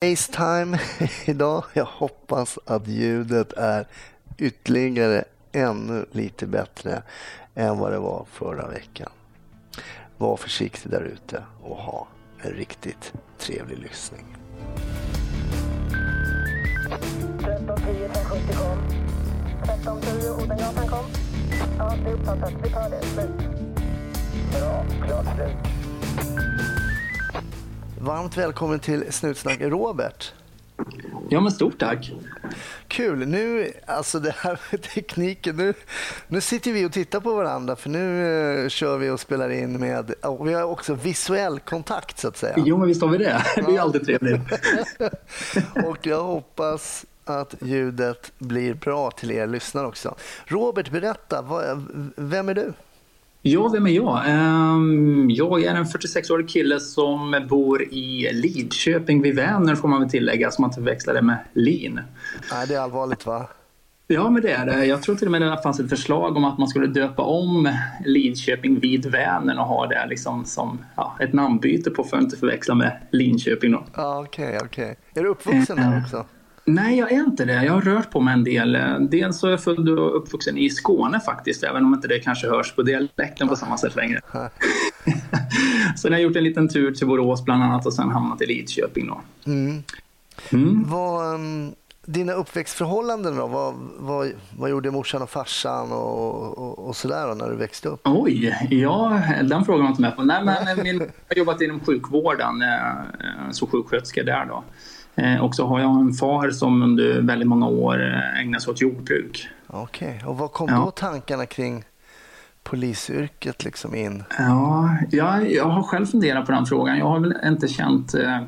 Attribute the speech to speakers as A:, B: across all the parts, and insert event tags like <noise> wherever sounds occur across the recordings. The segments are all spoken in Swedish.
A: Facetime <laughs> idag. Jag hoppas att ljudet är ytterligare ännu lite bättre än vad det var förra veckan. Var försiktig där ute och ha en riktigt trevlig lyssning.
B: 1310 1070 kom. 1310 Odengatan kom. Ja, det är uppfattat. Vi tar det. Slut. Bra. Klart slut.
A: Varmt välkommen till Snutsnack Robert.
C: Ja, men stort tack.
A: Kul. Nu, alltså det här med <laughs> tekniken. Nu, nu sitter vi och tittar på varandra för nu uh, kör vi och spelar in med, och vi har också visuell kontakt så att säga.
C: Jo, men visst har vi det. <laughs> Det är ju alltid trevligt. <laughs>
A: och jag hoppas att ljudet blir bra till er lyssnare också. Robert, berätta, vad, vem är du?
C: Ja, vem är jag? Ehm, jag är en 46-årig kille som bor i Lidköping vid Vänern får man väl tillägga, så man inte förväxlar det med Lin.
A: Nej, det är allvarligt va?
C: Ja, men det är det. Jag tror till och med det fanns ett förslag om att man skulle döpa om Lidköping vid Vänern och ha det liksom som ja, ett namnbyte på för att inte förväxla med Linköping. Då.
A: Ja, okej, okay, okej. Okay. Är du uppvuxen där också?
C: Nej, jag är inte det. Jag har rört på mig en del. Dels så är jag född och uppvuxen i Skåne faktiskt, även om inte det kanske hörs på dialekten på samma sätt längre. <laughs> sen har jag gjort en liten tur till Borås bland annat och sen hamnat i Lidköping. Då.
A: Mm. Mm. Vad, um, dina uppväxtförhållanden då? Vad, vad, vad gjorde morsan och farsan och, och, och sådär när du växte upp?
C: Oj, ja, den frågan var inte med på. Nej, men <laughs> min, jag har jobbat inom sjukvården eh, som sjuksköterska där då. Eh, och så har jag en far som under väldigt många år eh, ägnade sig åt jordbruk.
A: Okej, okay. och vad kom ja. då tankarna kring polisyrket liksom in?
C: Ja, jag, jag har själv funderat på den frågan. Jag har väl inte känt eh,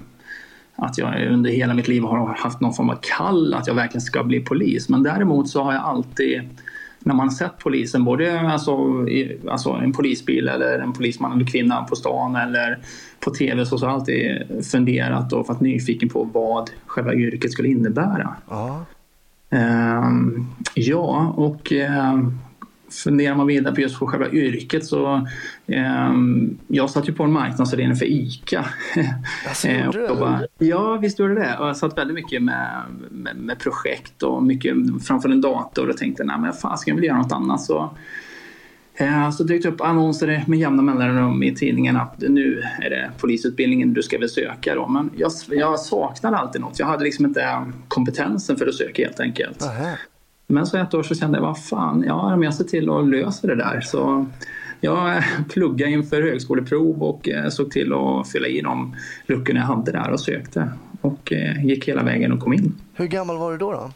C: att jag under hela mitt liv har haft någon form av kall att jag verkligen ska bli polis. Men däremot så har jag alltid när man sett polisen, både alltså, i, alltså en polisbil eller en polisman eller kvinna på stan eller på tv så har jag alltid funderat och varit nyfiken på vad själva yrket skulle innebära.
A: Ja,
C: um, ja och um, funderar man vidare på just på själva yrket så eh, jag satt ju på en marknadsavdelning för ICA.
A: Alltså, gjorde du
C: bara, Ja, visst gjorde det. Och jag satt väldigt mycket med, med, med, projekt och mycket framför en dator och tänkte nej men fan ska jag vill göra något annat. Så, eh, så dök det upp annonser med jämna mellanrum i tidningen att nu är det polisutbildningen du ska väl söka då. Men jag, jag saknade alltid något. Jag hade liksom inte kompetensen för att söka helt enkelt.
A: Aha.
C: Men så ett år så kände jag, vad fan, ja, om jag ser till att lösa det där. Så jag pluggade inför högskoleprov och eh, såg till att fylla i de luckorna jag hade där och sökte. Och eh, gick hela vägen och kom in.
A: Hur gammal var du då? då?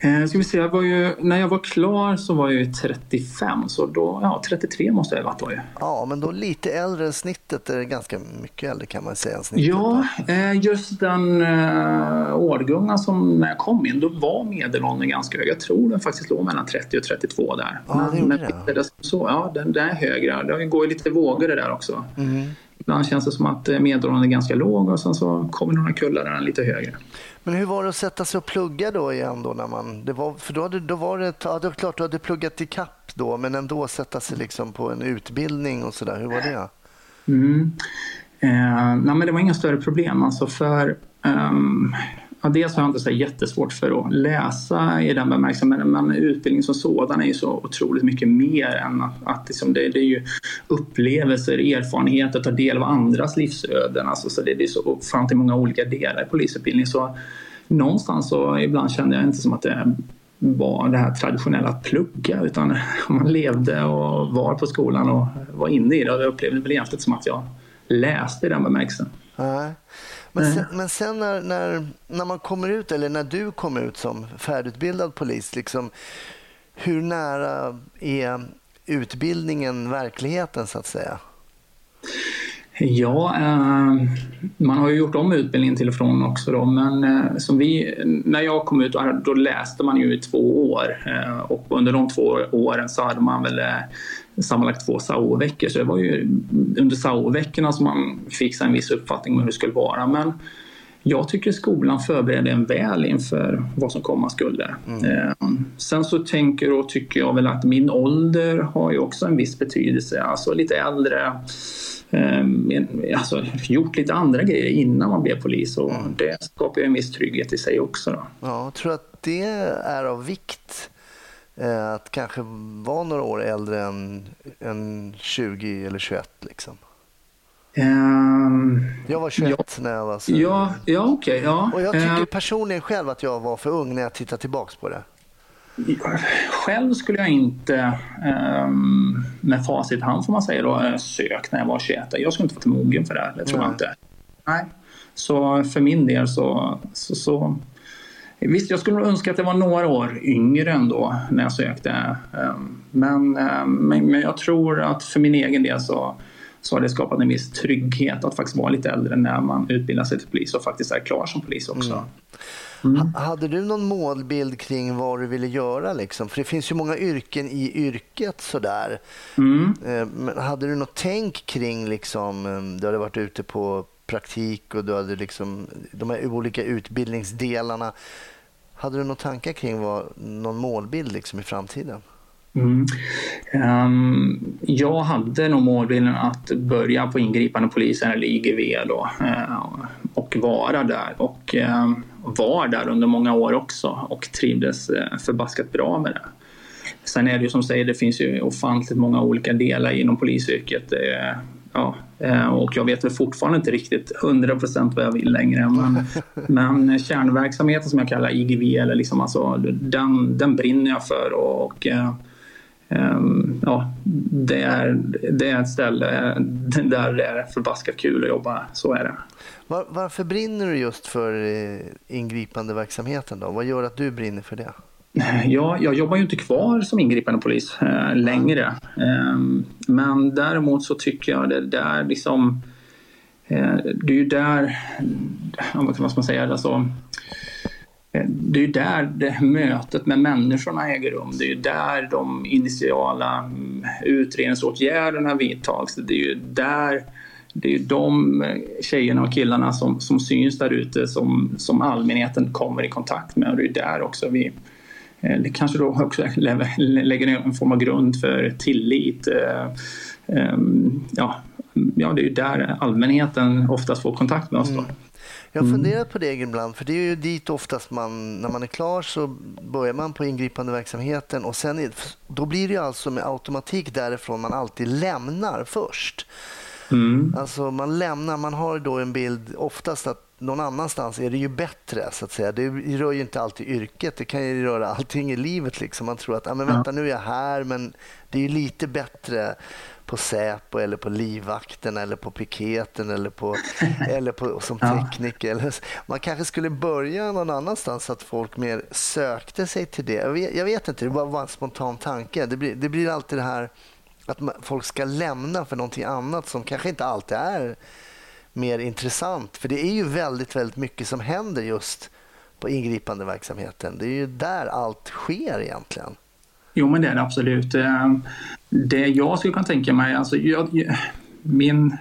C: Eh, ska vi se, jag var ju, när jag var klar så var jag ju 35, så då, ja 33 måste jag ha varit då ju.
A: Ja, men då lite äldre än snittet, är ganska mycket äldre kan man säga. Än snittet,
C: ja, eh, just den eh, årgången som när jag kom in, då var medelåldern ganska hög. Jag tror den faktiskt låg mellan 30 och 32 där.
A: Ja, det men,
C: det. det så, ja, den, den är högre. Det går ju lite vågor det där också.
A: Mm.
C: Ibland känns det som att eh, medelåldern är ganska låg och sen så kommer några kullar där den är lite högre.
A: Men hur var det att sätta sig och plugga då igen? Då när man, det var, för då, hade, då var det, ja, det var klart du hade pluggat i kapp då, men ändå sätta sig liksom på en utbildning och sådär. Hur var det?
C: Mm. Eh, nej, men det var inga större problem. Alltså för, um, ja, dels har jag inte så jättesvårt för att läsa i den bemärkelsen men, men utbildning som sådan är ju så otroligt mycket mer än att, att liksom det, det, är ju upplevelser, erfarenheter, ta del av andras livsöden. Alltså, så det, det är så ofantligt många olika delar i polisutbildning. Så någonstans så ibland kände jag inte som att det var det här traditionella att plugga utan <laughs> man levde och var på skolan och var inne i det och jag upplevde väl egentligen som att jag läste i den bemärkelsen.
A: Nej. Men sen, men sen när, när, när, man kommer ut, eller när du kommer ut som färdigutbildad polis, liksom, hur nära är utbildningen verkligheten så att säga?
C: Ja, eh, man har ju gjort om utbildningen till och från också då, men eh, som vi, när jag kom ut då läste man ju i två år eh, och under de två åren så hade man väl sammanlagt två SAO-veckor så det var ju under SAO-veckorna som man fick sig en viss uppfattning om hur det skulle vara. Men jag tycker skolan förbereder en väl inför vad som komma skulle. Mm. Eh, sen så tänker och tycker jag väl att min ålder har ju också en viss betydelse. Alltså lite äldre alltså, gjort lite andra grejer innan man blev polis och mm. det skapar ju en viss trygghet i sig också. Då.
A: Ja, jag tror att det är av vikt att kanske vara några år äldre än, än 20 eller 21 liksom. Um, jag var 21 ja, när jag var så.
C: Ja, ja okej. Okay, ja.
A: Och jag tycker uh, personligen själv att jag var för ung när jag tittar tillbaks på det.
C: Själv skulle jag inte, um, med facit hand får man säga, då, sökt när jag var 21. Jag skulle inte för mogen för det det tror Nej. jag inte. Nej. Så för min del så, så, så Visst, jag skulle önska att det var några år yngre ändå när jag sökte. Um, men, um, men jag tror att för min egen del så så har det skapat en viss trygghet att faktiskt vara lite äldre när man utbildar sig till polis och faktiskt är klar som polis också.
A: Mm. Mm. Hade du någon målbild kring vad du ville göra? Liksom? För det finns ju många yrken i yrket sådär. Mm. Eh, men hade du något tänk kring, liksom, du hade varit ute på praktik och du hade liksom, de här olika utbildningsdelarna. Hade du några tankar kring vad, någon målbild liksom, i framtiden? Mm.
C: Um, jag hade nog målbilden att börja på ingripande polisen eller IGV då, uh, och vara där. Och uh, var där under många år också och trivdes uh, förbaskat bra med det. Sen är det ju som säger, det finns ju ofantligt många olika delar inom polisyrket. Ja, och jag vet väl fortfarande inte riktigt 100% vad jag vill längre. Men, <laughs> men kärnverksamheten som jag kallar IGV, eller liksom alltså, den, den brinner jag för. Och, och Ehm, ja, det, är, det är ett ställe där det är förbaskat kul att jobba. Så är det.
A: Var, varför brinner du just för eh, ingripande verksamheten? Då? Vad gör att du brinner för det?
C: Ja, jag jobbar ju inte kvar som ingripande polis eh, längre. Eh, men däremot så tycker jag det där liksom... Eh, det är ju där... Vad ska man säga? Alltså, eh, det är ju där det mötet med människorna äger rum. Det är ju där de initiala mm, utredningsåtgärderna vidtas. Det är ju där det är de eh, tjejerna och killarna som, som syns där ute som, som allmänheten kommer i kontakt med. Och det är där också vi det kanske då också lägger en form av grund för tillit. Eh, ehm, ja, ja, det är ju där allmänheten oftast får kontakt med oss. Då. Mm.
A: Jag har mm. funderat på det ibland, för det är ju dit oftast man, när man är klar så börjar man på ingripande verksamheten och sen är, då blir det alltså med automatik därifrån man alltid lämnar först. Mm. Alltså man lämnar, man har då en bild oftast att någon annanstans är det ju bättre. så att säga. Det rör ju inte alltid yrket, det kan ju röra allting i livet. Liksom. Man tror att ah, men vänta, nu är jag här, men det är ju lite bättre på Säpo eller på livvakten eller på piketen eller, på, <laughs> eller på, som tekniker. Man kanske skulle börja någon annanstans så att folk mer sökte sig till det. Jag vet, jag vet inte, det var bara en spontan tanke. Det blir, det blir alltid det här att man, folk ska lämna för någonting annat som kanske inte alltid är mer intressant. För det är ju väldigt, väldigt mycket som händer just på ingripande verksamheten. Det är ju där allt sker egentligen.
C: Jo, men det är det absolut. Ehm, det jag skulle kunna tänka mig, alltså jag, min,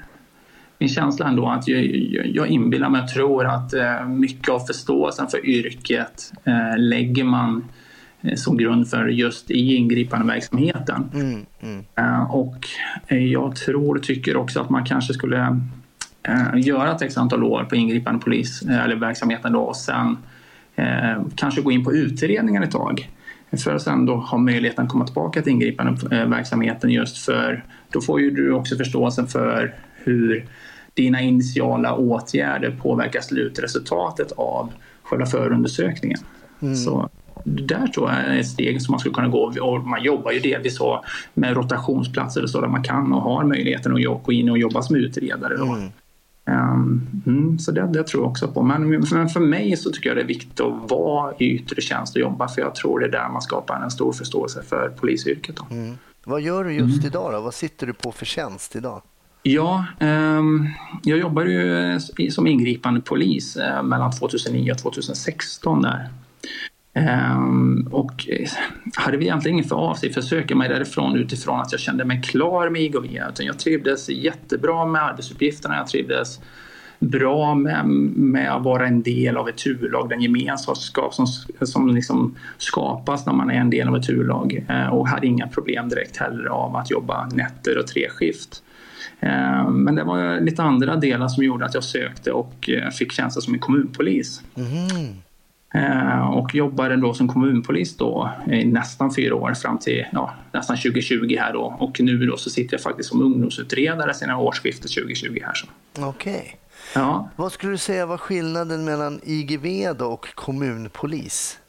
C: min känsla ändå att jag, jag inbillar mig och tror att eh, mycket av förståelsen för yrket eh, lägger man eh, som grund för just i ingripande verksamheten. Mm, mm. Och jag tror tycker också att man kanske skulle göra ett x antal år på ingripande polis eller verksamheten då och sen kanske gå in på utredningen ett tag för att sen då ha möjligheten att komma tillbaka till ingripande eh, verksamheten just för då får ju du också förståelsen för hur dina initiala åtgärder påverkar slutresultatet av själva förundersökningen. Mm. Så där tror jag är ett steg som man skulle kunna gå. Och man jobbar ju delvis så med rotationsplatser och så där man kan och har möjligheten att gå in och jobba som utredare. Mm. Um, mm, så det, det, tror jag också på. Men för, för mig så tycker jag det är viktigt att vara i yttre tjänst och jobba för jag tror det är där man skapar en stor förståelse för polisyrket. Mm.
A: Vad gör du just mm. idag då? Vad sitter du på för tjänst idag?
C: Ja, um, jag jobbar ju som ingripande polis uh, mellan 2009 och 2016 där. Um, och eh, hade vi egentligen ingen för avsikt att söka mig därifrån utifrån att jag kände mig klar med IGV. Utan jag trivdes jättebra med arbetsuppgifterna. Jag trivdes bra med, med att vara en del av ett turlag, den gemenskap som, som liksom skapas när man är en del av ett turlag. Uh, och hade inga problem direkt heller av att jobba nätter och treskift. Ehm, men det var lite andra delar som gjorde att jag sökte och eh, fick tjänsten som en kommunpolis.
A: Mm.
C: Eh, och jobbade då som kommunpolis då i nästan fyra år fram till ja, nästan 2020 här då. Och nu då så sitter jag faktiskt som ungdomsutredare sedan årsskiftet 2020 här.
A: Okej.
C: Ja,
A: Vad skulle du säga var skillnaden mellan IGV då och kommunpolis?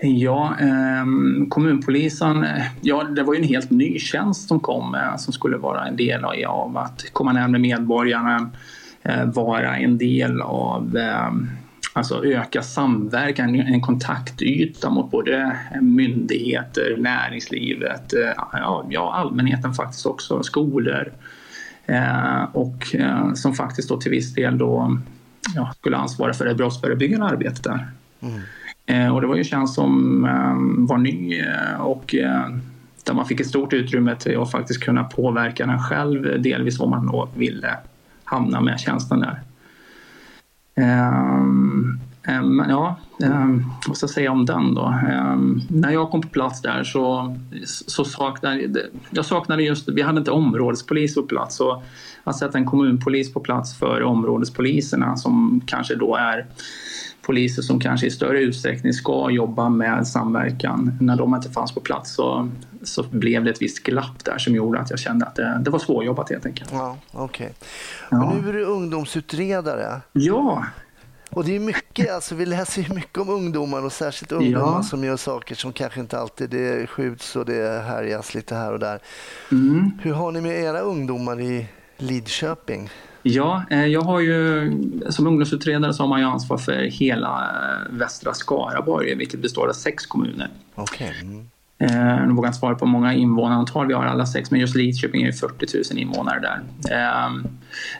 C: Ja, ehm, kommunpolisen, eh, ja det var ju en helt ny tjänst som kom eh, som skulle vara en del av- av att komma närmare medborgarna, eh, vara en del av ehm, Alltså öka samverkan, en kontaktyta mot både myndigheter, näringslivet, eh, ja, allmänheten faktiskt också, skolor. Eh, och eh, som faktiskt då till viss del då ja, skulle ansvara för det brottsförebyggande arbetet där. Eh, och det var ju en tjänst som var ny och där man fick ett stort utrymme till att faktiskt kunna påverka den själv, delvis vad man då ville hamna med tjänsten där. Ehm, ehm, men ja, ehm, vad ska jag säga om den då? När jag kom på plats där så, så saknade jag saknade just, vi hade inte områdespolis på plats. Så att sätta en kommunpolis på plats för områdespoliserna som kanske då är poliser som kanske i större utsträckning ska jobba med samverkan. När de inte fanns på plats så, så blev det ett visst glapp där som gjorde att jag kände att det, det var svårjobbat helt enkelt.
A: Ja, okej.
C: Ja.
A: Och nu är du ungdomsutredare.
C: Ja,
A: Och det är mycket, alltså vi läser ju mycket om ungdomar och särskilt ungdomar
C: Ja.
A: som gör saker som kanske inte alltid det skjuts och det härjas lite här och där.
C: mm.
A: Hur har ni med era ungdomar i Lidköping?
C: Ja, eh, jag har ju som ungdomsutredare så har man ju ansvar för hela eh, västra Skaraborg, vilket består av sex kommuner.
A: Okej. Mm.
C: Eh, Nu vågar jag inte svara på många invånarantal vi har alla sex, men just Lidköping är ju 40 000 invånare där.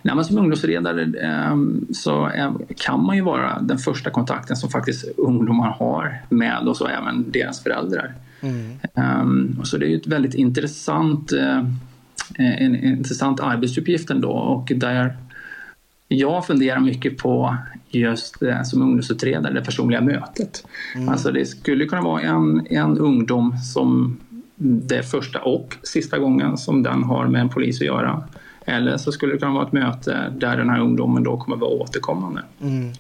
C: Nej, men som ungdomsutredare så kan man ju vara den första kontakten som faktiskt ungdomar har med och så även deras föräldrar.
A: Mm.
C: Så det är ju ett väldigt intressant, en, en intressant arbetsuppgift ändå och där jag funderar mycket på just eh, som ungdomsutredare, det personliga mötet. Alltså det skulle kunna vara en, en ungdom som det är första och sista gången som den har med en polis att göra. Eller så skulle det kunna vara ett möte där den här ungdomen då kommer vara återkommande.
A: Mm.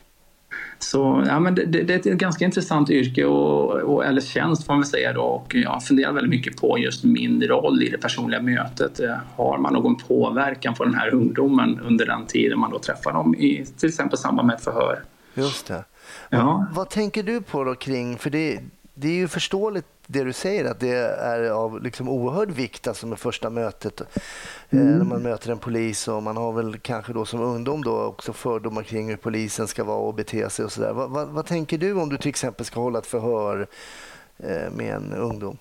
C: Så ja, men det, det, det är ett ganska intressant yrke, och, och, eller tjänst får man väl säga då. Och jag funderar väldigt mycket på just min roll i det personliga mötet. Eh, Har man någon påverkan på den här ungdomen under den tiden man då träffar dem, i till exempel samband med ett förhör?
A: Just det.
C: Ja.
A: Vad tänker du på då kring, för det, det är ju förståeligt det du säger att det är av liksom oerhörd vikt alltså med första mötet eh, när man möter en polis och man har väl kanske då som ungdom då också fördomar kring hur polisen ska vara och bete sig och sådär. Vad, vad, vad tänker du om du till exempel ska hålla ett förhör eh, med en ungdom?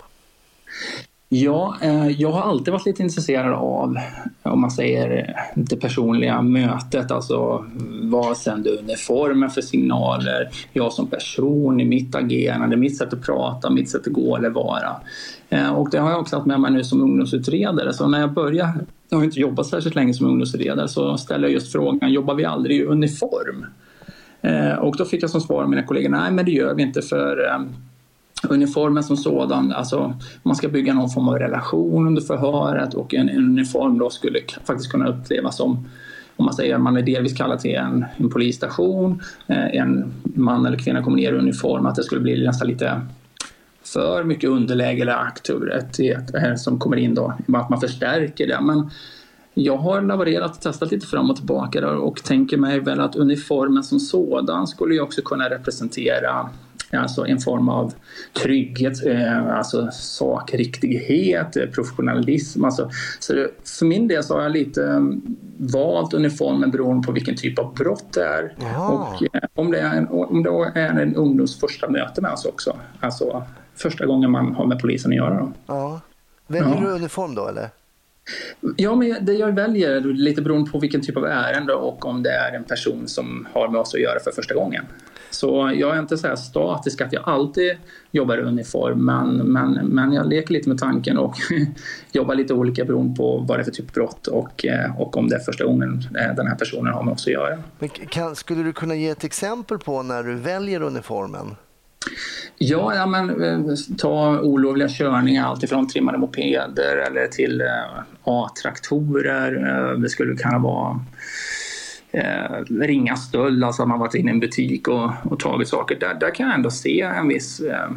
C: Ja, eh, jag har alltid varit lite intresserad av, om man säger det personliga mötet, alltså vad sänder uniformen för signaler, jag som person, i mitt agerande, mitt sätt att prata, mitt sätt att gå eller vara. Eh, och det har jag också haft med mig nu som ungdomsutredare, så när jag började, jag har inte jobbat särskilt länge som ungdomsutredare, så ställde jag just frågan, jobbar vi aldrig i uniform? Eh, och då fick jag som svar av mina kollegor, nej men det gör vi inte för uniformen som sådan, alltså man ska bygga någon form av relation under förhöret och en, en uniform då skulle faktiskt kunna upplevas som om man säger att man är delvis kallad till en, en polisstation, eh, en man eller kvinna kommer ner i uniform, att det skulle bli nästan lite för mycket underläge eller auktoritet eh, som kommer in då, att man förstärker det. Men jag har laborerat och testat lite fram och tillbaka där och tänker mig väl att uniformen som sådan skulle ju också kunna representera alltså en form av trygghet, eh, alltså sakriktighet, eh, professionalism. Alltså, så det, för min del så har jag lite eh, valt uniformen beroende på vilken typ av brott det är och eh, om det är en, om det är en ungdoms första möte med oss också. Alltså första gången man har med polisen att göra. Då.
A: Ja. Väljer
C: Ja.
A: du uniform då eller?
C: Ja, men det jag väljer lite beroende på vilken typ av ärende och om det är en person som har med oss att göra för första gången. Så jag är inte så här statisk att jag alltid jobbar i uniform, men, men, men jag leker lite med tanken och <laughs> jobbar lite olika beroende på vad det är för typ av brott och, eh, och om det är första gången eh, den här personen har med oss att göra.
A: Men kan, skulle du kunna ge ett exempel på när du väljer uniformen?
C: Ja, ja men, eh, ta olovliga körningar, alltifrån trimmade mopeder eller till A-traktorer. Det skulle kunna vara eh, ringa stöld, alltså att man varit inne i en butik och, och tagit saker. Där, där kan jag ändå se en viss eh,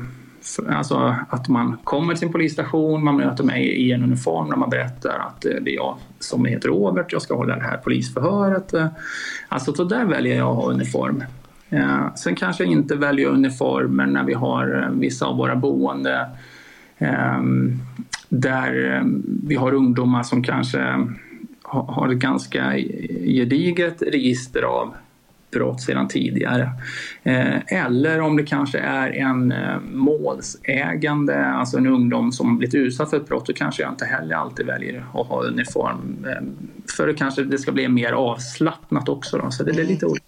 C: Alltså att man kommer till sin polisstation, man möter mig i en uniform när man berättar att eh, det är jag som heter Robert, jag ska hålla det här polisförhöret. Eh, alltså så där väljer jag att ha uniform. Eh, sen kanske jag inte väljer uniformer när vi har eh, vissa av våra boende eh, där eh, vi har ungdomar som kanske har, ett ganska gediget register av brott sedan tidigare. Eh, eller om det kanske är en eh, målsägande, alltså en ungdom som blivit utsatt för ett brott, då kanske jag inte heller alltid väljer att ha uniform. För det kanske det ska bli mer avslappnat också. Då. Så det är lite olika.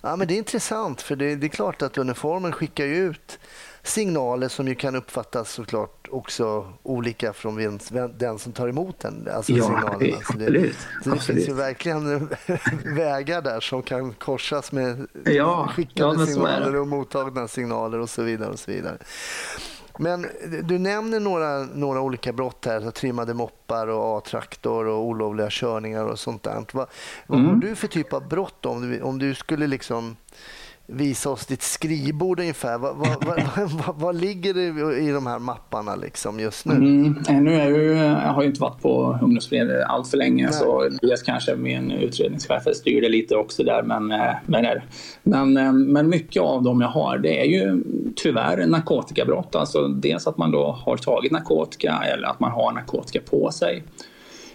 A: Ja, men det är intressant för det, det är klart att uniformen skickar ut signaler som ju kan uppfattas såklart också olika från den som tar emot den. Alltså
C: ja,
A: signalerna.
C: Så det,
A: så det finns ju verkligen <laughs> vägar där som kan korsas med
C: ja,
A: skickade
C: ja,
A: signaler och mottagna signaler och så vidare. Och så vidare. Men du nämner några, några olika brott här, så trimmade moppar och A-traktor och olovliga körningar och sånt där. Vad, vad mm. har du för typ av brott om du, om du skulle liksom visa oss ditt skrivbord ungefär. Vad, <laughs> vad, vad, vad, ligger det i de här mapparna liksom just nu?
C: Mm, nu är jag, ju, jag har ju inte varit på ungdomsföreningen allt för länge Nej. så dels kanske min utredningschef styrde lite också där men, eh, men, men, eh, men mycket av dem jag har det är ju tyvärr narkotikabrott. Alltså dels att man då har tagit narkotika eller att man har narkotika på sig.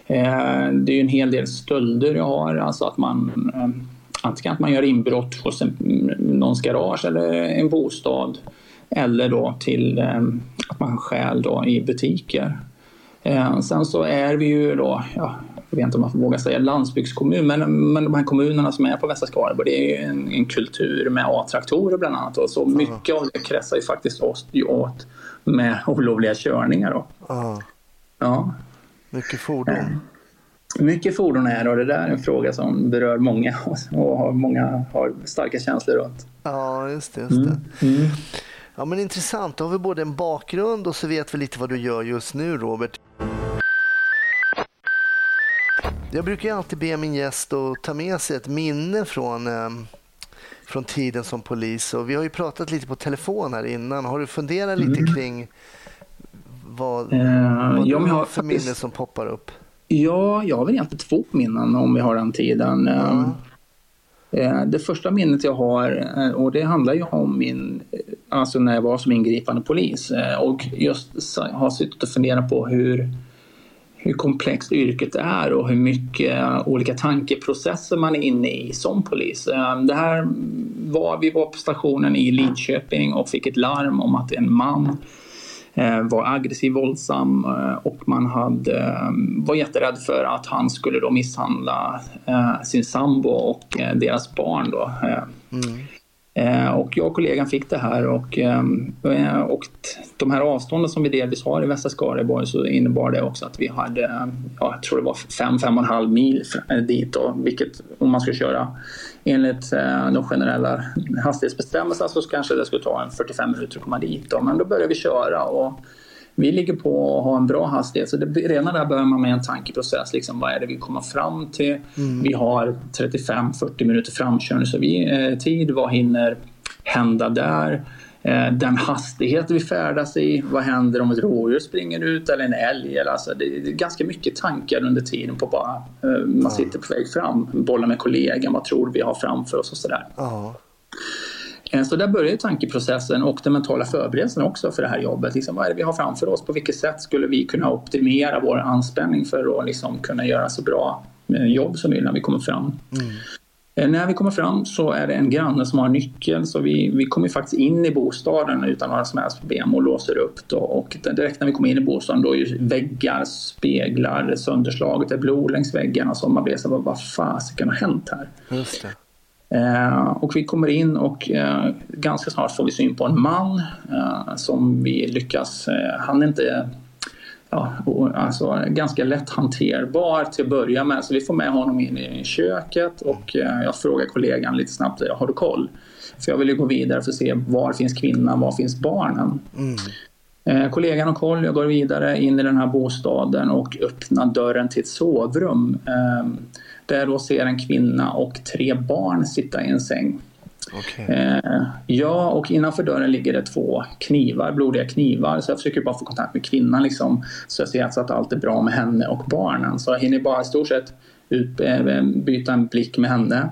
C: Eh, det är ju en hel del stölder jag har, alltså att man antingen att man gör inbrott hos en, någons garage eller en bostad eller då till eh, att man stjäl då i butiker. Eh, sen så är vi ju då, ja, jag vet inte om man vågar säga landsbygdskommun, men, men de här kommunerna som är på Västra Skaraborg, det är ju en, en kultur med A-traktorer bland annat. Och så mycket av det kretsar ju faktiskt åt med <laughs> olovliga körningar. Då.
A: Ja. Mycket fordon. Eh,
C: mycket fordon är och det där är en fråga som berör många <laughs> och har många har starka känslor runt.
A: Ja, just det. Just det. Mm. Mm. Ja, men intressant. Då har vi både en bakgrund och så vet vi lite vad du gör just nu, Robert. Jag brukar alltid be min gäst att ta med sig ett minne från, eh, från tiden som polis. Och vi har ju pratat lite på telefon här innan. Har du funderat lite mm. kring vad, uh, vad du har för minne som poppar upp?
C: Ja, jag har väl egentligen två minnen om vi har den tiden. Mm. Det första minnet jag har, eh, och det handlar ju om min, alltså när jag var som ingripande polis och just har suttit och funderat på hur, hur komplext yrket är och hur mycket olika tankeprocesser man är inne i som polis. Det här var, vi var på stationen i Lidköping och fick ett larm om att en man Eh, Eh, var aggressiv, våldsam eh, och man hade, eh, var jätterädd för att han skulle då misshandla sin sambo och deras barn. Då. Mm. Eh, och jag och kollegan fick det här och, ehm, eh, och de här avstånden som vi delvis har i västra Skaraborg så innebar det också att vi hade, ja, jag tror det var 5-5,5 mil eh, dit då, vilket om man skulle köra enligt de generella hastighetsbestämmelserna så kanske det skulle ta en 45 minuter att komma dit. Då. Men då började vi köra och vi ligger på att ha en bra hastighet. Så det, redan där börjar man med en tankeprocess. Liksom, vad är det vi kommer fram till? Mm. Vi har 35-40 minuter framkörning så vi, eh, tid. Vad hinner hända där? Eh, den hastighet vi färdas i. Vad händer om ett rådjur springer ut eller en älg? Alltså det är ganska mycket tankar under tiden på bara eh, man sitter på väg fram, bollar med kollegan, vad tror vi har framför oss och sådär. Ja. Eh, så där börjar tankeprocessen och den mentala förberedelsen också för det här jobbet. Liksom, vad är det vi har framför oss? På vilket sätt skulle vi kunna optimera vår anspänning för att liksom kunna göra så bra jobb som möjligt när vi kommer fram? Mm. Eh, när vi kommer fram så är det en granne som har nyckeln så vi, vi kommer faktiskt in i bostaden utan några som helst problem och låser upp. Då. Och direkt när vi kommer in i bostaden då är väggar, speglar, sönderslaget, det är blod längs väggarna. Så man blir så vad, vad fasiken har hänt här? Just eh, och vi kommer in och eh, ganska snart får vi syn på en man eh, som vi lyckas, eh, han är inte ja, alltså, ganska lätt hanterbar till att börja med. Så vi får med honom in i köket och eh, jag frågar kollegan lite snabbt, har du koll? För jag vill ju gå vidare för att se var finns kvinnan, var finns barnen? Mm. Eh, kollegan har koll, jag går vidare in i den här bostaden och öppnar dörren till ett sovrum. Eh, där jag då ser en kvinna och tre barn sitta i en säng. Okay. Eh, ja, och innanför dörren ligger det två knivar, blodiga knivar. Så jag försöker bara få kontakt med kvinnan liksom, så jag ser alltså att allt är bra med henne och barnen. Så jag hinner bara i stort sett ut, eh, byta en blick med henne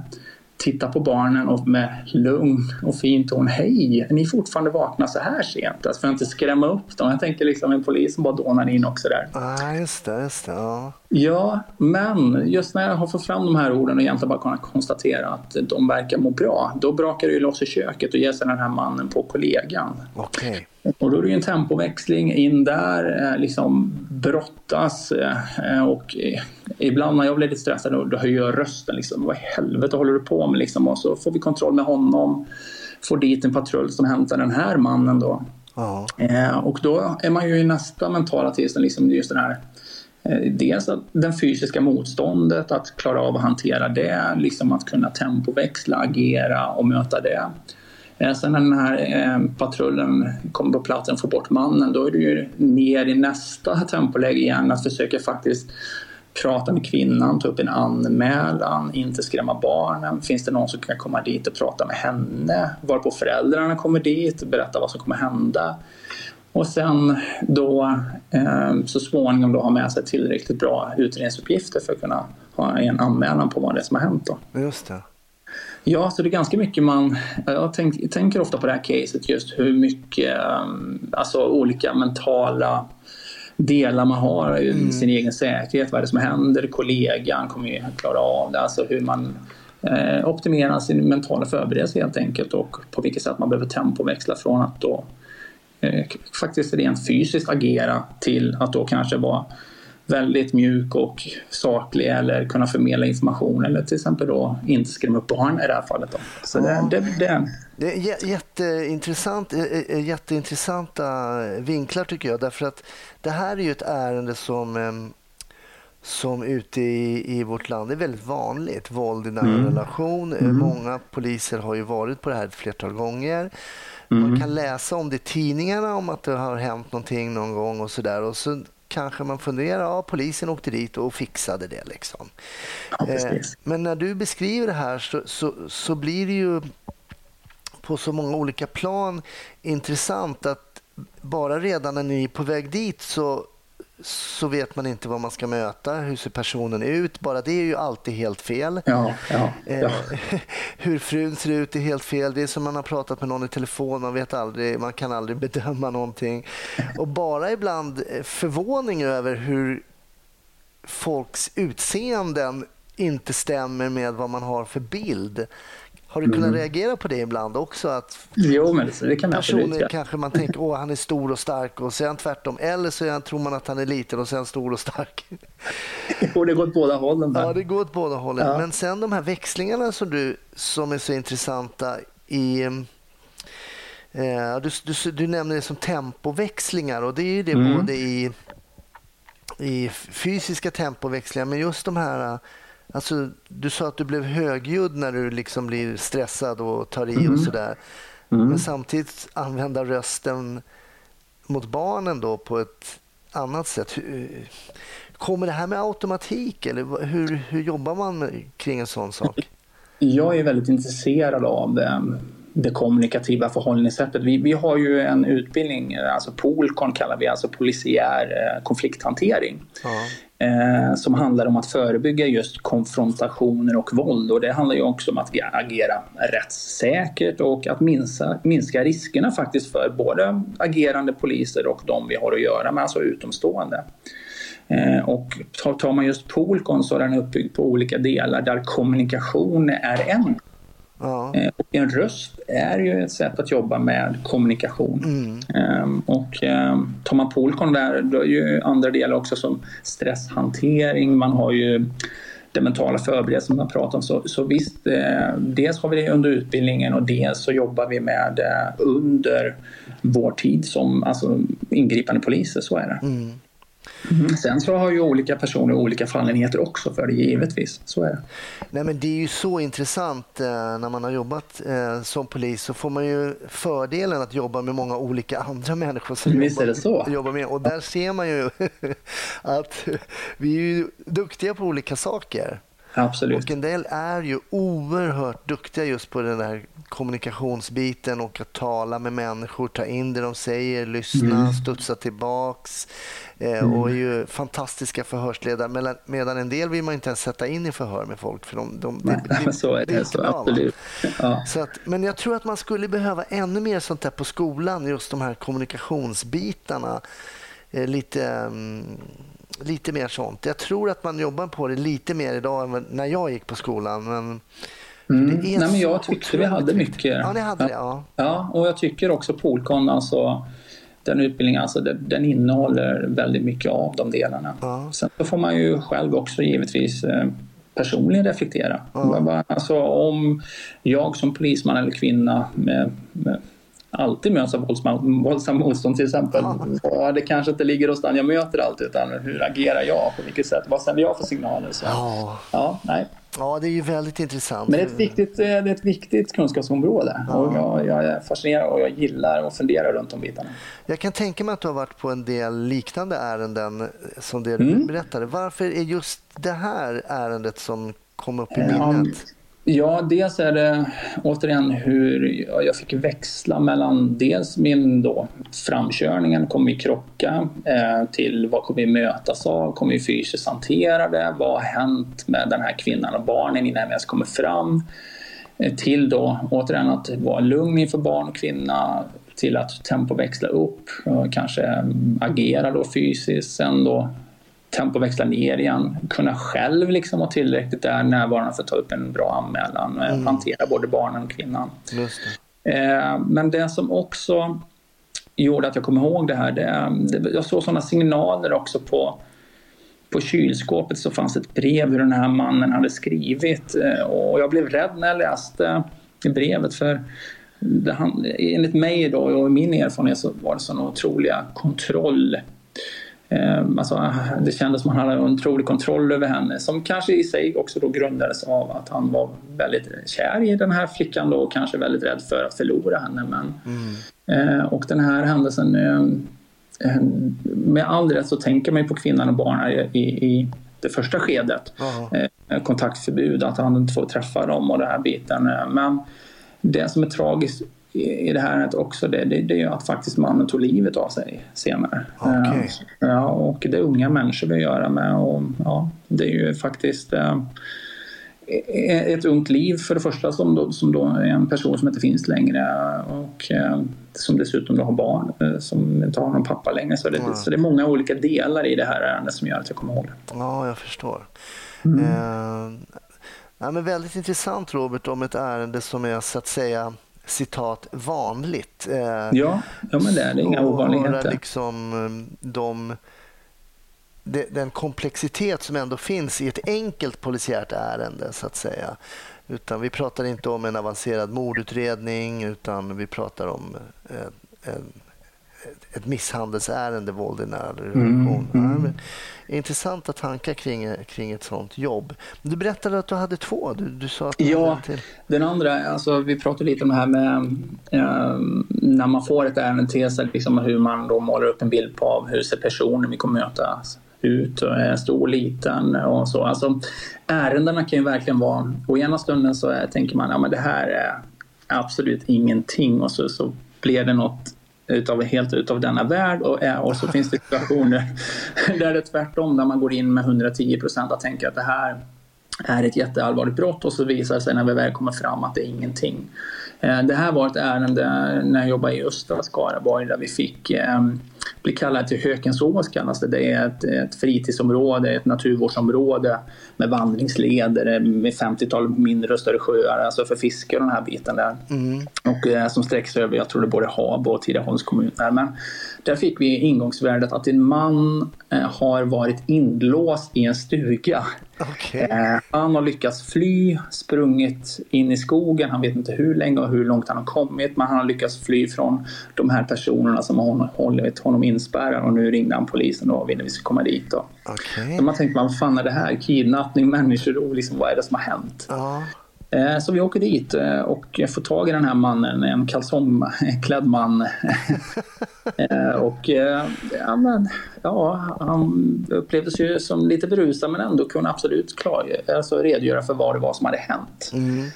C: titta på barnen och med lugn och fin ton. Hej, är ni fortfarande vakna så här sent? Alltså för att inte skrämma upp dem. Jag tänker liksom en polis som bara dånar in också där.
A: ah, just det. Just det ja.
C: Ja, men just när jag har fått fram de här orden och egentligen bara kunnat konstatera att de verkar må bra. Då brakar det ju loss i köket och ger sig den här mannen på kollegan.
A: Okay.
C: Och då är det ju en tempoväxling in där, eh, liksom brottas eh, och ibland när jag blir lite stressad då höjer jag rösten. Liksom, Vad i helvete håller du på med? Liksom, och så får vi kontroll med honom, får dit en patrull som hämtar den här mannen då. Eh, och då är man ju i nästa mentala tillstånd, liksom just den här Eh, dels det fysiska motståndet, att klara av att hantera det, liksom att kunna tempoväxla, agera och möta det. Eh, sen när den här eh, patrullen kommer på platsen och får bort mannen, då är det ju ner i nästa tempoläge igen att försöka faktiskt prata med kvinnan, ta upp en anmälan, inte skrämma barnen. Finns det någon som kan komma dit och prata med henne? Varpå föräldrarna kommer dit och berättar vad som kommer hända. Och sen då eh, så småningom då ha med sig tillräckligt bra utredningsuppgifter för att kunna ha en anmälan på vad det är som har hänt. Då.
A: Just det.
C: Ja, så det är ganska mycket man... Jag tänk, tänker ofta på det här caset just hur mycket ehm, alltså olika mentala delar man har i mm. sin egen säkerhet. Vad är det som händer? Kollegan kommer ju klara av det. Alltså hur man eh, optimerar sin mentala förberedelse helt enkelt och på vilket sätt man behöver tempoväxla från att då eh, faktiskt rent fysiskt agera till att då kanske vara väldigt mjuk och saklig eller kunna förmedla information eller till exempel då inte skrämma upp barn i det här fallet. Då. Så ja. det, det, det.
A: det är jätteintressant, jätteintressanta vinklar tycker jag därför att det här är ju ett ärende som som ute i, i vårt land är väldigt vanligt. Våld i nära mm. relation. Mm. Många poliser har ju varit på det här ett flertal gånger. Mm. Man kan läsa om det i tidningarna om att det har hänt någonting någon gång och sådär. Och så kanske man funderar, ja polisen åkte dit och fixade det. Liksom.
C: Ja, eh,
A: men när du beskriver det här så, så, så blir det ju på så många olika plan intressant att bara redan när ni är på väg dit så så vet man inte vad man ska möta. Hur ser personen ut? Bara det är ju alltid helt fel.
C: Ja, ja, ja. Eh, <laughs>
A: hur frun ser ut är helt fel. Det är som man har pratat med någon i telefon. Man, vet aldrig, man kan aldrig bedöma någonting. Och bara ibland eh, förvåning över hur folks utseenden inte stämmer med vad man har för bild. Har du kunnat mm. reagera på det ibland också? Att
C: jo, men det kan
A: personer
C: absolut, ja.
A: kanske man tänker att han är stor och stark och så är han tvärtom. Eller så han, tror man att han är liten och sen stor och stark. <laughs>
C: och det går åt båda hållen.
A: Där. Ja, det går åt båda hållen. Ja. Men sen de här växlingarna som, du, som är så intressanta i eh, du, du, du nämner det som tempoväxlingar och det är ju det mm. både i, i fysiska tempoväxlingar men just de här Alltså, du sa att du blev högljudd när du liksom blir stressad och tar i och mm. sådär. Mm. Men samtidigt använda rösten mot barnen då på ett annat sätt. Kommer det här med automatik eller hur, hur jobbar man kring en sån sak?
C: Jag är väldigt intresserad av det, det kommunikativa förhållningssättet. Vi, vi har ju en utbildning, alltså POLCON kallar vi, alltså polisiär eh, konflikthantering. Ja eh, som handlar om att förebygga just konfrontationer och våld. Och det handlar ju också om att agera rättssäkert och att minska, minska riskerna faktiskt för både agerande poliser och de vi har att göra med, alltså utomstående. Eh, och tar man just Polkon så är den uppbyggd på olika delar där kommunikation är en Ja. Eh, och en röst är ju ett sätt att jobba med kommunikation. Mm. Ehm, och ehm, tar man Polkon där, då är ju andra delar också som stresshantering, man har ju den mentala förberedelsen man pratar om. Så, så visst, eh, dels har vi det under utbildningen och dels så jobbar vi med det under vår tid som alltså, ingripande poliser, så är det.
A: Mm.
C: Mm. Sen så har ju olika personer olika fallenheter också för det givetvis. Så är det.
A: Nej, men det är ju så intressant eh, när man har jobbat eh, som polis så får man ju fördelen att jobba med många olika <laughs> andra människor som
C: Visst
A: jobbar,
C: är det så.
A: jobbar med. Och där ser man ju <laughs> att vi är ju duktiga på olika saker.
C: Absolut.
A: Och en del är ju oerhört duktiga just på den där kommunikationsbiten och att tala med människor, ta in det de säger, lyssna,
C: Mm.
A: studsa tillbaks eh, och är ju fantastiska förhörsledare. Medan, medan en del vill man inte ens sätta in i förhör med folk för de, de,
C: Nej, men <laughs> så är det. Så,
A: bra, va?
C: absolut. Ja.
A: Så att, men jag tror att man skulle behöva ännu mer sånt där på skolan, just de här kommunikationsbitarna. Eh, lite, mm, lite mer sånt. Jag tror att man jobbar på det lite mer idag än när jag gick på skolan. Men
C: Mm. Nej, men jag tyckte vi hade mycket.
A: Ja, ni hade det. Ja.
C: Ja, och jag tycker också Polkon, alltså den utbildningen, alltså, den, innehåller väldigt mycket av de delarna.
A: Ja.
C: Sen så får man ju själv också givetvis eh, personligen reflektera. Vad- Alltså, om jag som polisman eller kvinna med, med alltid möts av våldsam, våldsam motstånd till exempel. Ja, det kanske inte ligger hos den jag möter alltid utan hur agerar jag? På vilket sätt? Vad sänder jag för signaler? Så,
A: Ja.
C: ja, nej.
A: ja, det är ju väldigt intressant.
C: Men det är ett viktigt, eh, det är ett viktigt kunskapsområde. Och jag, jag är fascinerad och jag gillar att fundera runt de bitarna.
A: Jag kan tänka mig att du har varit på en del liknande ärenden som det du
C: Mm.
A: berättade. Varför är just det här ärendet som kom upp i
C: Ja,
A: minnet?
C: Ja, dels är det återigen hur jag fick växla mellan dels min då framkörningen, kommer vi krocka, eh, till vad kommer vi mötas av, kommer vi fysiskt hantera det, vad har hänt med den här kvinnan och barnen innan jag ens kommer fram, eh, till då återigen att vara lugn inför barn och kvinna, till att tempoväxla upp, och kanske agera då fysiskt, sen då tempoväxla ner igen, kunna själv liksom vara tillräckligt där närvarande för att ta upp en bra anmälan, mm. hantera både barnen och kvinnan.
A: Det.
C: Eh, men det som också gjorde att jag kom ihåg det här, det, det, jag såg sådana signaler också på på kylskåpet så fanns ett brev hur den här mannen hade skrivit eh, och jag blev rädd när jag läste brevet för det, han, enligt mig då och min erfarenhet så var det sådana otroliga kontroll Eh, alltså, det kändes som att han hade en otrolig kontroll över henne som kanske i sig också då grundades av att han var väldigt kär i den här flickan då, och kanske väldigt rädd för att förlora henne. Men, eh, och den här händelsen, eh, med all rätt så tänker man ju på kvinnan och barnen i, i det första skedet. Eh, kontaktförbud, att han inte får träffa dem och den här biten. Men det som är tragiskt i det här också det, det, det är att faktiskt mannen tog livet av sig senare.
A: Okay.
C: Ja, och det är unga människor vi gör med och ja, det är ju faktiskt eh, ett ungt liv för det första som då, som då är en person som inte finns längre och eh, som dessutom då har barn eh, som inte har någon pappa längre. Så det, mm. så det är många olika delar i det här ärendet som gör att jag kommer ihåg det.
A: Ja, jag förstår. Mm. Eh, ja, men väldigt intressant Robert om ett ärende som är så att säga citat vanligt. Eh,
C: ja, ja, men det är det. Inga ovanligheter.
A: Liksom, de, de, den komplexitet som ändå finns i ett enkelt polisiärt ärende, så att säga. Utan vi pratar inte om en avancerad mordutredning, utan vi pratar om eh, en, ett misshandelsärende, våld i nära relation. Mm, mm. Intressanta tankar kring, kring ett sånt jobb. Du berättade att du hade två. Du, du sa att
C: ja, till... den andra, alltså, vi pratade lite om det här med eh, när man får ett ärende till sig, liksom, hur man då målar upp en bild på av hur ser personen vi kommer möta ut, är stor, liten och så. Alltså, ärendena kan ju verkligen vara, och ena stunden så är, tänker man, ja men det här är absolut ingenting och så, så blir det något utav, helt utav denna värld och, eh, och så finns det situationer <laughs> där det är tvärtom, där man går in med 110 procent och tänker att det här är ett jätteallvarligt brott och så visar det sig när vi väl kommer fram att det är ingenting. Det här var ett ärende när jag jobbade i östra Skaraborg där vi fick eh, bli kallade till Hökensås kallas det. Det är ett, ett fritidsområde, ett naturvårdsområde med vandringsleder med 50-tal mindre och större sjöar, alltså för fiske och den här biten där. Mm. Och eh, som sträcks över, jag tror det är både Habo och Tidaholms kommun. Där. Men där fick vi ingångsvärdet att en man eh, har varit inlåst i en stuga
A: Okej.
C: Eh, han har lyckats fly, sprungit in i skogen. Han vet inte hur länge och hur långt han har kommit. Men han har lyckats fly från de här personerna som har hållit honom inspärrad. Och nu ringde han polisen och ville vi skulle komma dit. Då.
A: Okej.
C: Så man tänkte, vad fan är det här? Kidnappning, människorov, liksom, vad är det som har hänt?
A: Ja.
C: Eh, Så vi åker dit eh, och får tag i den här mannen, en kalsongklädd man. <laughs> Eh, och ja, men, ja, han upplevdes ju som lite berusad men ändå kunde absolut klar, alltså redogöra för vad det var som hade hänt.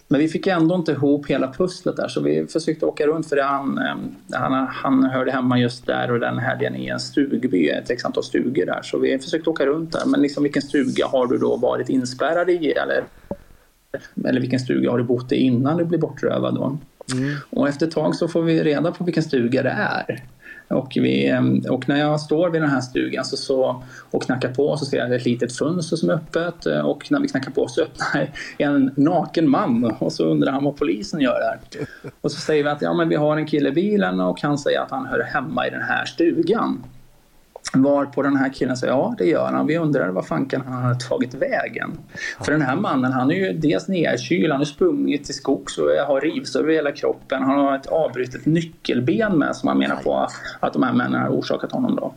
C: Men vi fick ändå inte ihop hela pusslet där så vi försökte åka runt för. Han, han, han hörde hemma just där och den helgen i en stugby, ett x antal stugor där. Så vi försökte åka runt där. Men liksom vilken stuga har du då varit inspärrad i? Eller eller vilken stuga har du bott i innan du blir bortrövad då? Och efter ett tag så får vi reda på vilken stuga det är. Och, vi, eh, och när jag står vid den här stugan så, så, och knackar på så ser jag ett litet fönster som är öppet och när vi knackar på så öppnar en naken man och så undrar han vad polisen gör där. Och så säger vi att ja, men vi har en kille i bilen och han säger att han hör hemma i den här stugan. Var på den här killen säger ja det gör han. Vi undrar vad fanken han har tagit vägen. För den här mannen han är ju dels nedkyld, han har sprungit till skogs och har rivsår över hela kroppen. Han har ett avbrutet nyckelben med som han menar på att de här männen har orsakat honom då.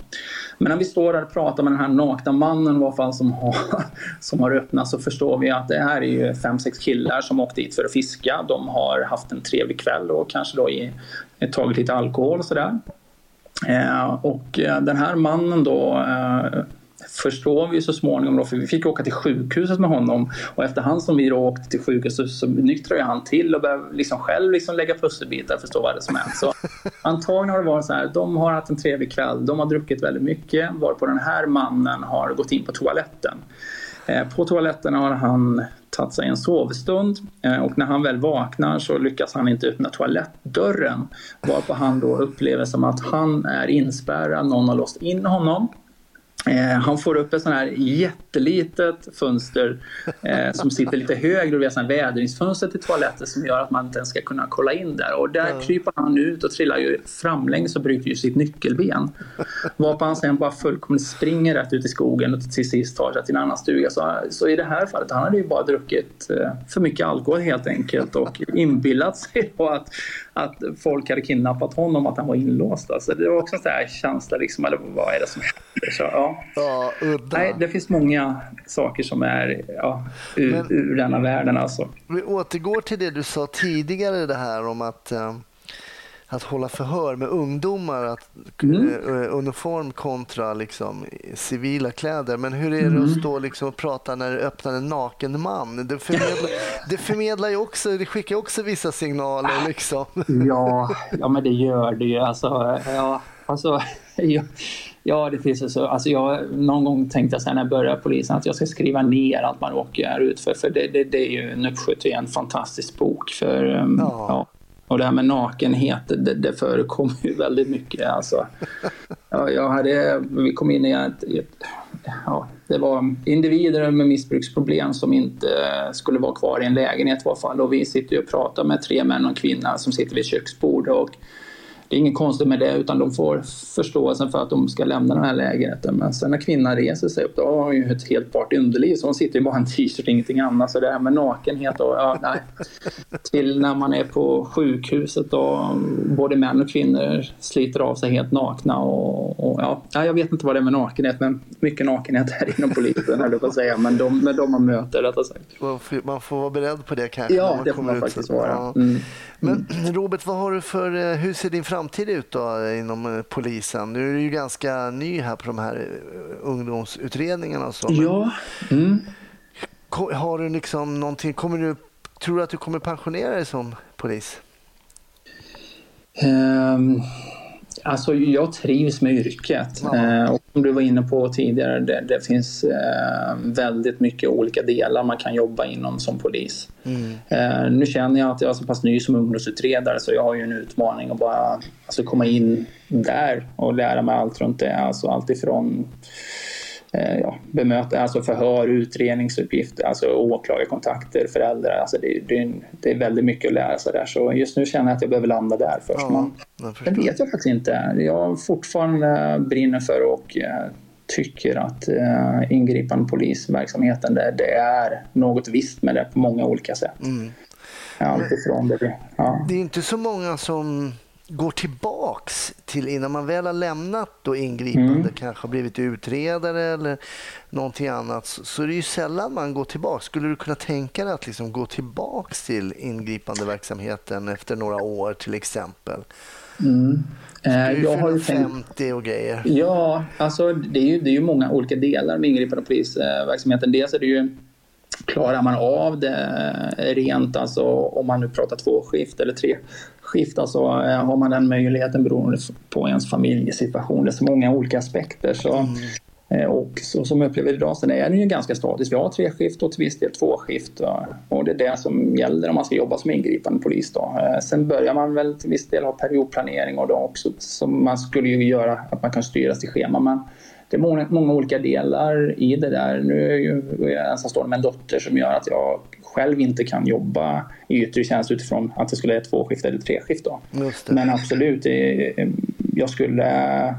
C: Men när vi står där och pratar med den här nakna mannen i alla fall som har, som har öppnat så förstår vi att det här är ju fem, sex killar som åkt dit för att fiska. De har haft en trevlig kväll och kanske då i, tagit lite alkohol och sådär. Eh, och eh, den här mannen då eh, förstår vi så småningom då, för vi fick åka till sjukhuset med honom och efterhand som vi då åkte till sjukhuset så, så nyktrade han till och började liksom själv liksom lägga pusselbitar och förstå vad det är som hänt. Så <laughs> antagligen har det varit så här, de har haft en trevlig kväll, de har druckit väldigt mycket varpå den här mannen har gått in på toaletten. Eh, På toaletten har han satt sig en sovstund eh, och när han väl vaknar så lyckas han inte öppna toalettdörren varpå han då upplever som att han är inspärrad, någon har låst in honom. Eh, han får upp ett sånt här jättelitet fönster eh, som sitter lite högre och vi har vädringsfönster till toaletten som gör att man inte ens ska kunna kolla in där. Och där kryper han ut och trillar ju framlänges och bryter ju sitt nyckelben. Varpå han sen bara fullkomligt springer rätt ut i skogen och till sist tar sig till en annan stuga. Så, så i det här fallet, han hade ju bara druckit eh, för mycket alkohol helt enkelt och inbillat sig då att, att folk hade kidnappat honom, att han var inlåst. Alltså, det var också en sån här känsla, liksom, eller vad är det som händer? Så, ja.
A: Ja, udda.
C: Nej, det finns många saker som är ja, ur,
A: Men-
C: ur denna världen alltså.
A: Vi återgår till det du sa tidigare, det här om att, eh, att hålla förhör med ungdomar, att,
C: Mm.
A: eh, uniform kontra liksom, civila kläder. Men hur är det
C: Mm.
A: att stå liksom, och prata när det öppnar en naken man? Det förmedlar, <laughs> det förmedlar ju också, det skickar också vissa signaler. Liksom.
C: Ja, ja men det gör det ju. Alltså, ja, alltså, <laughs> ja, ja, det finns ju så. Alltså, jag, någon gång tänkte jag så här när jag började polisen att jag ska skriva ner allt man råkar ut för. För det, det, det är ju en uppsjö till en fantastisk bok. För, um,
A: Ja.
C: ja. Och det här med nakenhet, det, det förekommer ju väldigt mycket. Alltså, <laughs> ja, jag hade, vi kom in i ett, ett ja, det var individer med missbruksproblem som inte skulle vara kvar i en lägenhet i alla fall. Och vi sitter ju och pratar med tre män och en kvinna som sitter vid ett köksbord. Och det är inget konstigt med det utan de får förståelsen för att de ska lämna den här lägenheten. Men sen när kvinnan reser sig upp då har hon ju ett helt bart underliv så hon sitter ju bara i en t-shirt ingenting annat. Så det här med nakenhet och ja, nej. Till när man är på sjukhuset och både män och kvinnor sliter av sig helt nakna. Och, och ja, ja, jag vet inte vad det är med nakenhet men mycket nakenhet här inom polisen höll jag på att säga. Men de, med de man möter rättare sagt.
A: Man får- Man får vara beredd på det kanske.
C: Ja, det får man faktiskt vara. Mm.
A: Men Robert, vad har du för, eh, hur ser din framtid ut då inom eh, polisen? Nu är du ju ganska ny här på de här eh, ungdomsutredningarna och så.
C: Ja. Mm.
A: Har du liksom någonting, kommer du, tror du att du kommer pensionera dig som polis?
C: Ehm, alltså jag trivs med yrket.
A: Ja.
C: Eh, och som du var inne på tidigare, det, det finns eh, väldigt mycket olika delar man kan jobba inom som polis. Eh, nu känner jag att jag är så pass ny som ungdomsutredare så jag har ju en utmaning att bara alltså, komma in där och lära mig allt runt det. Alltså allt ifrån ja, bemöta, alltså förhör, utredningsuppgifter, alltså åklagarkontakter, föräldrar. Alltså det, det, det är väldigt mycket att lära sig där. Så just nu känner jag att jag behöver landa där först.
A: Ja,
C: Men det vet jag faktiskt inte. Jag fortfarande brinner för att eh, tycker att eh, ingripande polisverksamheten det, det är något visst med det på många olika sätt.
A: Mm.
C: Alltifrån det, ja.
A: Det är inte så många som går tillbaks till innan man väl har lämnat då ingripande,
C: Mm.
A: kanske blivit utredare eller någonting annat, så, är det ju sällan man går tillbaks. Skulle du kunna tänka dig att liksom gå tillbaks till ingripande verksamheten efter några år till exempel?
C: Mm. Eh, jag har ju
A: fyller
C: tänkt
A: 50 och grejer.
C: Ja, alltså det är ju, det är ju många olika delar med ingripande polisverksamheten. Dels är det ju Klarar man av det rent, alltså om man nu pratar två skift eller tre skift, alltså eh, har man den möjligheten beroende på ens familjesituation. Det är så många olika aspekter. Så, eh, och så, som jag upplever idag så är det ju ganska statiskt. Vi har tre skift och till viss del två skift. Och, det är det som gäller om man ska jobba som ingripande polis. Då. Eh, Sen börjar man väl till viss del ha periodplanering och då också, som man skulle ju göra att man kan styra till schema. Men det är många, många olika delar i det där. Nu är jag ju jag ensamstående med en dotter som gör att jag själv inte kan jobba i yttre tjänst utifrån att det skulle vara två skift eller tre skift. Då. Men absolut, jag skulle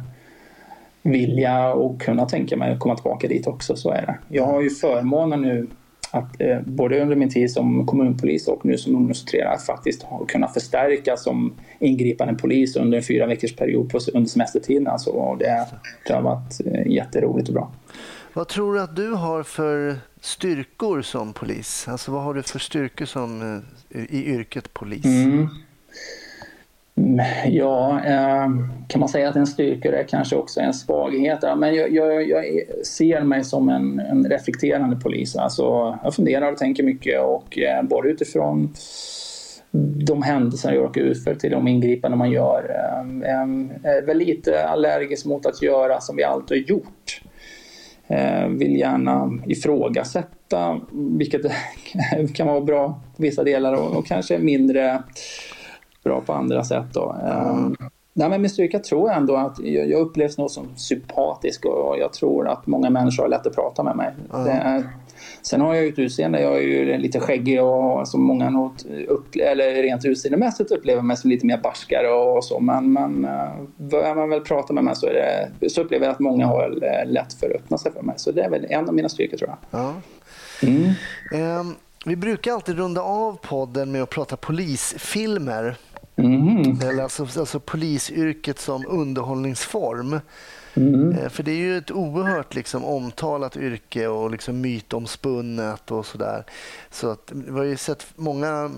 C: vilja och kunna tänka mig att komma tillbaka dit också. Så är det. Jag har ju förmånen nu att eh, både under min tid som kommunpolis och nu som ungdomsutredare faktiskt ha, kunna förstärka som ingripande polis under en fyra veckors period på, under semestertiden. Alltså, och det, det har varit eh, jätteroligt och bra.
A: Vad tror du att du har för styrkor som polis? Alltså vad har du för styrkor som, eh, i yrket polis?
C: Mm. Ja, ehm, kan man säga att en styrka är kanske också en svaghet. Men jag, jag, jag ser mig som en, en reflekterande polis. Alltså, jag funderar och tänker mycket och eh, både utifrån de händelser jag råkar ut för till de ingripanden man gör. Jag är väl lite allergisk mot att göra som vi alltid har gjort. Vill gärna ifrågasätta, vilket <laughs> kan vara bra på vissa delar och, och kanske mindre bra på andra sätt. Då. Mm. Nej, men med styrka tror jag ändå att jag, jag upplevs nog som sympatisk och jag tror att många människor har lätt att prata med mig.
A: Mm.
C: Det sen har jag ju ett utseende, jag är ju lite skäggig och som många nog upp, eller rent utseendemässigt upplever mig som lite mer barskare och så. Men, men börjar man väl prata med mig så, det, så upplever jag att många har lätt för att öppna sig för mig. Så det är väl en av mina styrkor tror jag.
A: Ja.
C: Mm.
A: Um, vi brukar alltid runda av podden med att prata polisfilmer.
C: Mm.
A: Eller alltså, alltså polisyrket som underhållningsform.
C: Mm.
A: Eh, För det är ju ett oerhört liksom, omtalat yrke och liksom mytomspunnet och sådär. Så att, vi har ju sett många...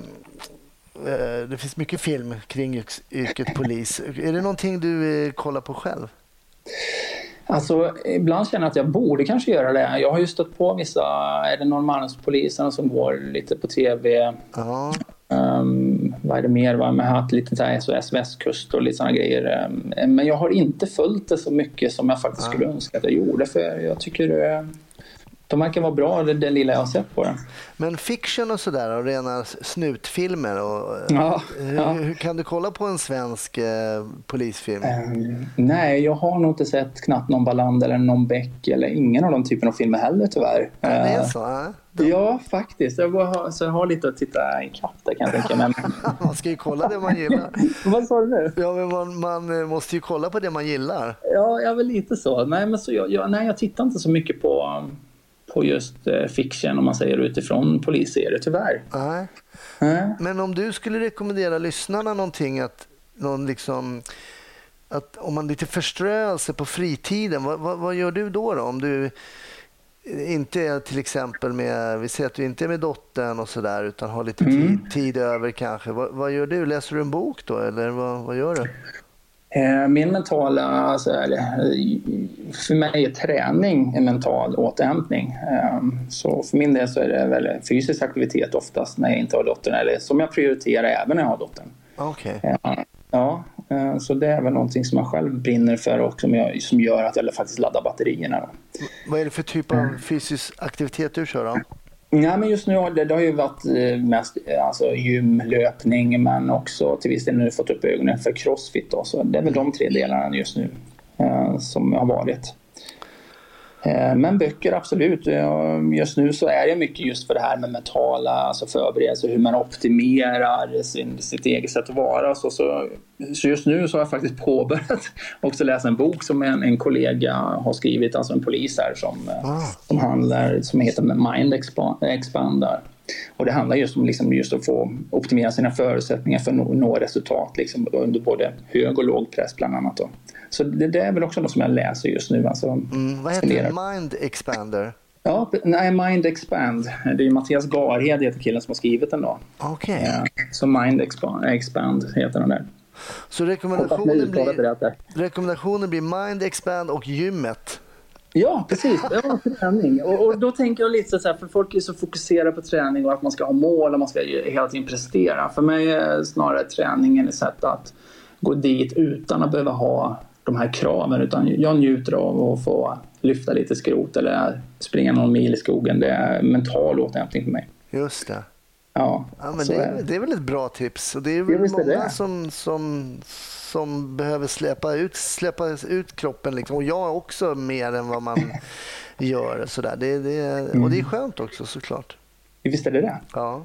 A: eh, Det finns mycket film kring yrket polis. Är det någonting du eh, kollar på själv?
C: Alltså, ibland känner jag att jag borde kanske göra det. Jag har ju stött på vissa, är det Norrmalmspolisen som går lite på tv.
A: Ja.
C: Vad är det mer? Va? Man har haft lite så här SOS Västkust och lite sådana grejer. Um, men jag har inte följt det så mycket som jag faktiskt skulle önska att jag gjorde. För jag tycker uh, de verkar vara bra, det, lilla jag har sett på det.
A: Men fiction och sådär, och rena snutfilmer. Och, eh,
C: Ja,
A: hur,
C: ja.
A: hur kan du kolla på en svensk eh, polisfilm?
C: Um, nej, jag har nog inte sett knappt någon Balland eller någon Beck eller ingen av de typen av filmer heller tyvärr.
A: Ja, det är
C: Uh,
A: så? Ja. De,
C: Ja, faktiskt. Jag, har, så jag har lite att titta ikapp där kan jag tänka mig. <laughs>
A: Man ska ju kolla det man gillar. <laughs>
C: Vad sa du nu?
A: Ja, men man, man eh, måste ju kolla på det man gillar.
C: Ja, jag är väl lite så. Nej, men så jag, jag, nej, jag tittar inte så mycket på, på just eh, fiction om man säger utifrån polisserier, tyvärr.
A: Nej.
C: Nej.
A: Men om du skulle rekommendera lyssnarna någonting att någon liksom att om man lite förströelse på fritiden, vad, vad, vad gör du då, då? Om du inte är till exempel med, vi säger att du inte är med dottern och sådär utan har lite tid, tid över kanske. Vad, vad gör du? Läser du en bok då eller vad, vad gör du?
C: Eh, Min mentala, alltså, eh, för mig är träning en mental återhämtning. Eh, Så för min del så är det väl fysisk aktivitet oftast när jag inte har dottern, eller som jag prioriterar även när jag har dottern.
A: Okej.
C: Eh, Ja, eh, så det är väl någonting som jag själv brinner för och som, jag, som gör att jag faktiskt laddar batterierna.
A: Vad är det för typ av fysisk aktivitet du kör då?
C: Nej, men just nu har det, det har ju varit eh, mest eh, alltså, gym, löpning men också till viss del nu fått upp ögonen för crossfit. Då, så det är väl de tre delarna just nu eh, som har varit. Eh, Men böcker, absolut. Jag- Just nu så är jag mycket just för det här med mentala alltså förberedelser, hur man optimerar sin, sitt eget sätt att vara. Så, så, så just nu så har jag faktiskt påbörjat <laughs> också läsa en bok som en, en kollega har skrivit, alltså en polis här som, eh,
A: Ah.
C: som handlar, som heter Mind Expa- Expander. Och det handlar just om liksom just att få optimera sina förutsättningar för att nå, nå resultat liksom, under både hög och låg press bland annat. Då. Så det, det är väl också något som jag läser just nu. Alltså,
A: Mm, vad heter det? Mind Expander?
C: Ja, nej, Mind Expand. Det är Mattias Garhed heter killen som har skrivit den då.
A: Okej.
C: Ja, så Mind Expand, Expand heter den där.
A: Så rekommendationen blir, rekommendationen blir Mind Expand och gymmet.
C: Ja, precis. Ja, träning. Och, och då tänker jag lite så här, för folk är så fokuserade på träning och att man ska ha mål och man ska hela tiden prestera. För mig är snarare träningen ett sätt att gå dit utan att behöva ha de här kraven. Utan jag njuter av att få lyfta lite skrot eller springa någon mil i skogen. Det är mental återhämtning för mig.
A: Just det.
C: Ja,
A: Ja, men det,
C: är
A: är,
C: det.
A: är väl ett bra tips. Och det är väl
C: är
A: många
C: det.
A: som, som, som behöver släppa ut, släppa ut kroppen. Liksom. Och jag också mer än vad man <laughs> gör. Sådär. Det, det, och
C: Mm.
A: det är skönt också såklart.
C: Visst är det det?
A: Ja.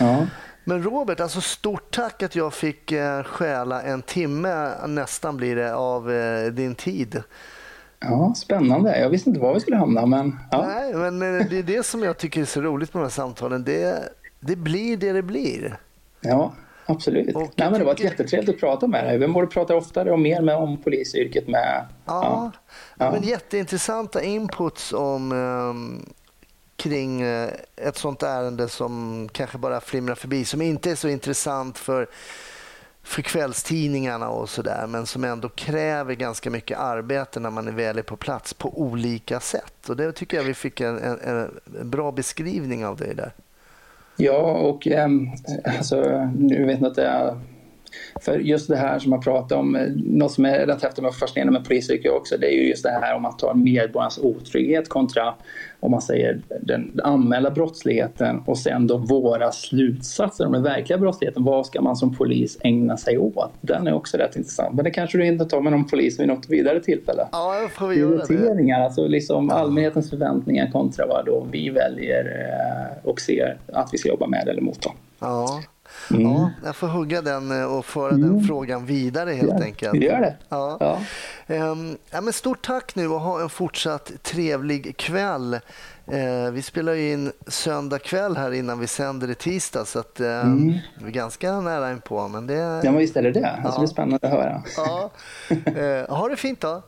C: Ja.
A: Men Robert, alltså stort tack att jag fick eh, stjäla en timme nästan blir det av eh, din tid.
C: ja, spännande. Jag visste inte var vi skulle hamna, men ja.
A: Nej, men eh, det är det som jag tycker är så roligt med de här samtalen. Det, det blir det det blir.
C: Ja, absolut.
A: Och
C: Nej, men det var
A: tycker-
C: jättetrevligt att prata med dig. Vi borde prata oftare och mer med om polisyrket med.
A: Ja, ja.
C: Ja.
A: men jätteintressanta inputs om ehm, kring eh, ett sånt ärende som kanske bara flimrar förbi, som inte är så intressant för för kvällstidningarna och sådär men som ändå kräver ganska mycket arbete när man är väl är på plats på olika sätt. Och Det tycker jag vi fick en, en, en bra beskrivning av det där.
C: Ja, och äm, alltså, nu vet jag att det är... För just det här som man pratar om, eh, något som är rätt häftigt och fascinerande med polisyrket också, det är ju just det här om man tar medborgarnas otrygghet kontra om man säger den anmälda brottsligheten och sen då våra slutsatser om den verkliga brottsligheten. Vad ska man som polis ägna sig åt? Den är också rätt intressant. Men det kanske du inte tar med någon polis vid något vidare tillfälle.
A: Ja, då får vi.
C: Prioriteringar, alltså liksom allmänhetens förväntningar kontra vad då vi väljer eh, och ser att vi ska jobba med eller mot. Dem.
A: Ja.
C: Mm.
A: ja, jag får hugga den eh, och föra den frågan vidare helt
C: Ja,
A: enkelt.
C: Gör det.
A: Ja.
C: Ja.
A: Ehm, ja, men stort tack nu och ha en fortsatt trevlig kväll. Eh, vi spelar in söndag kväll här innan vi sänder i tisdag så att, eh, vi är ganska nära inpå. Men det,
C: Mm. Ja, men visst är det det. Alltså, Det är spännande att höra.
A: ja. Ha det fint då.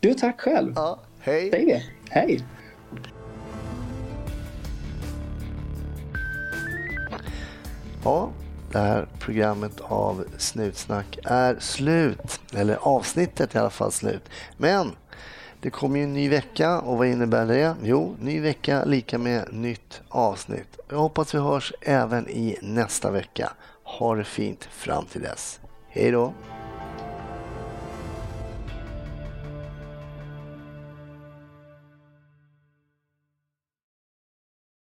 C: Du, tack själv.
A: Ja, hej.
C: Säg det. Hej.
A: Ja, det här programmet av Snutsnack är slut. Eller avsnittet är i alla fall slut. Men det kommer ju en ny vecka och vad innebär det? Jo, ny vecka lika med nytt avsnitt. Jag hoppas vi hörs även i nästa vecka. Ha det fint fram till dess. Hej då!